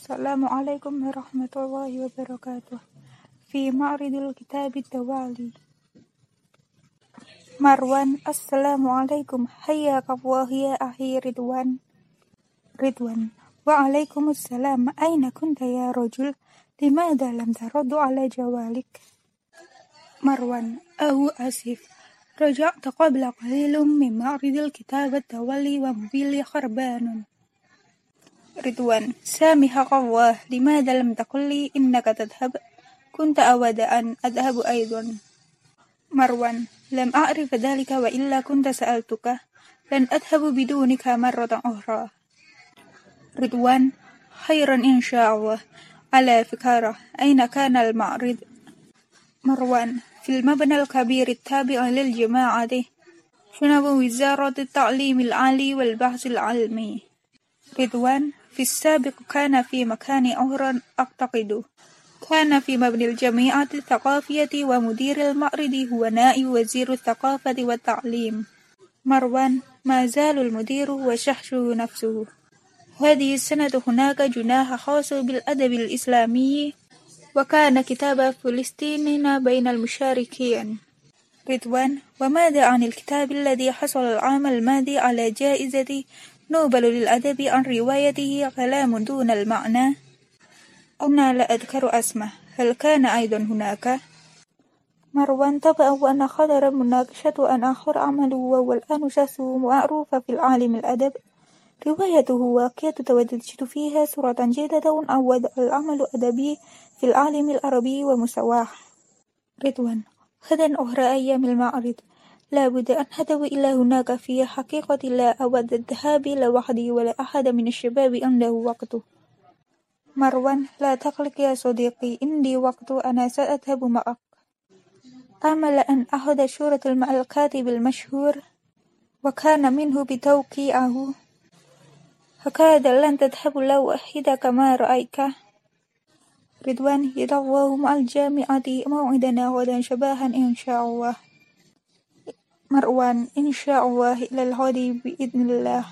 السلام عليكم ورحمة الله وبركاته. في معرض الكتاب الدوالي مروان السلام عليكم. حياك الله يا أخي رضوان. رضوان. وعليكم السلام. أين كنت يا رجل؟ لماذا لم ترد على جوالك؟ مروان أهو آسف. رجعت قبل قليل من معرض الكتاب الدولي وموبيلي خربان. رضوان. سامحك الله لماذا لم تقل لي إنك تذهب؟ كنت أود أن أذهب أيضا. مروان. لم أعرف ذلك وإلا كنت سألتك. لن أذهب بدونك مرة أخرى. رضوان. خيرا إن شاء الله. على فكرة أين كان المعرض؟ مروان. في المبنى الكبير التابع للجماعة. شنب وزارة التعليم العالي والبحث العلمي؟ رضوان في السابق كان في مكان آخر أعتقد. كان في مبنى الجمعية الثقافية ومدير المعرض هو نائب وزير الثقافة والتعليم. مروان ما زال المدير وشخصه نفسه. هذه السنة هناك جناح خاص بالأدب الإسلامي وكان كتاب فلسطين بين المشاركين. رضوان وماذا عن الكتاب الذي حصل العام الماضي على جائزة نوبل للأدب عن روايته كلام دون المعنى. أنا لا أذكر اسمه هل كان أيضا هناك؟ مروان طبعا وأنا خطر مناقشة أن آخر عمله وهو الآن شخصه معروف في العالم الأدب. روايته واقعة توددت فيها صورة جيدة عود العمل الأدبي في العالم العربي ومسواه. رضوان غدا أخرى أيام المعرض. لا بد أن أذهب إلى هناك في حقيقة لا أود الذهاب لوحدي ولا أحد من الشباب عنده وقت. مروان لا تقلق يا صديقي عندي وقت أنا سأذهب معك. أمل أن أخذ شورة مع الكاتب المشهور وكان منه بتوقيعه. هكذا لن تذهب لو وحدك كما رأيك. رضوان يدعو الله مع الجامعة موعدنا غدا شباها إن شاء الله. مروان إن شاء الله إلى الغد بإذن الله.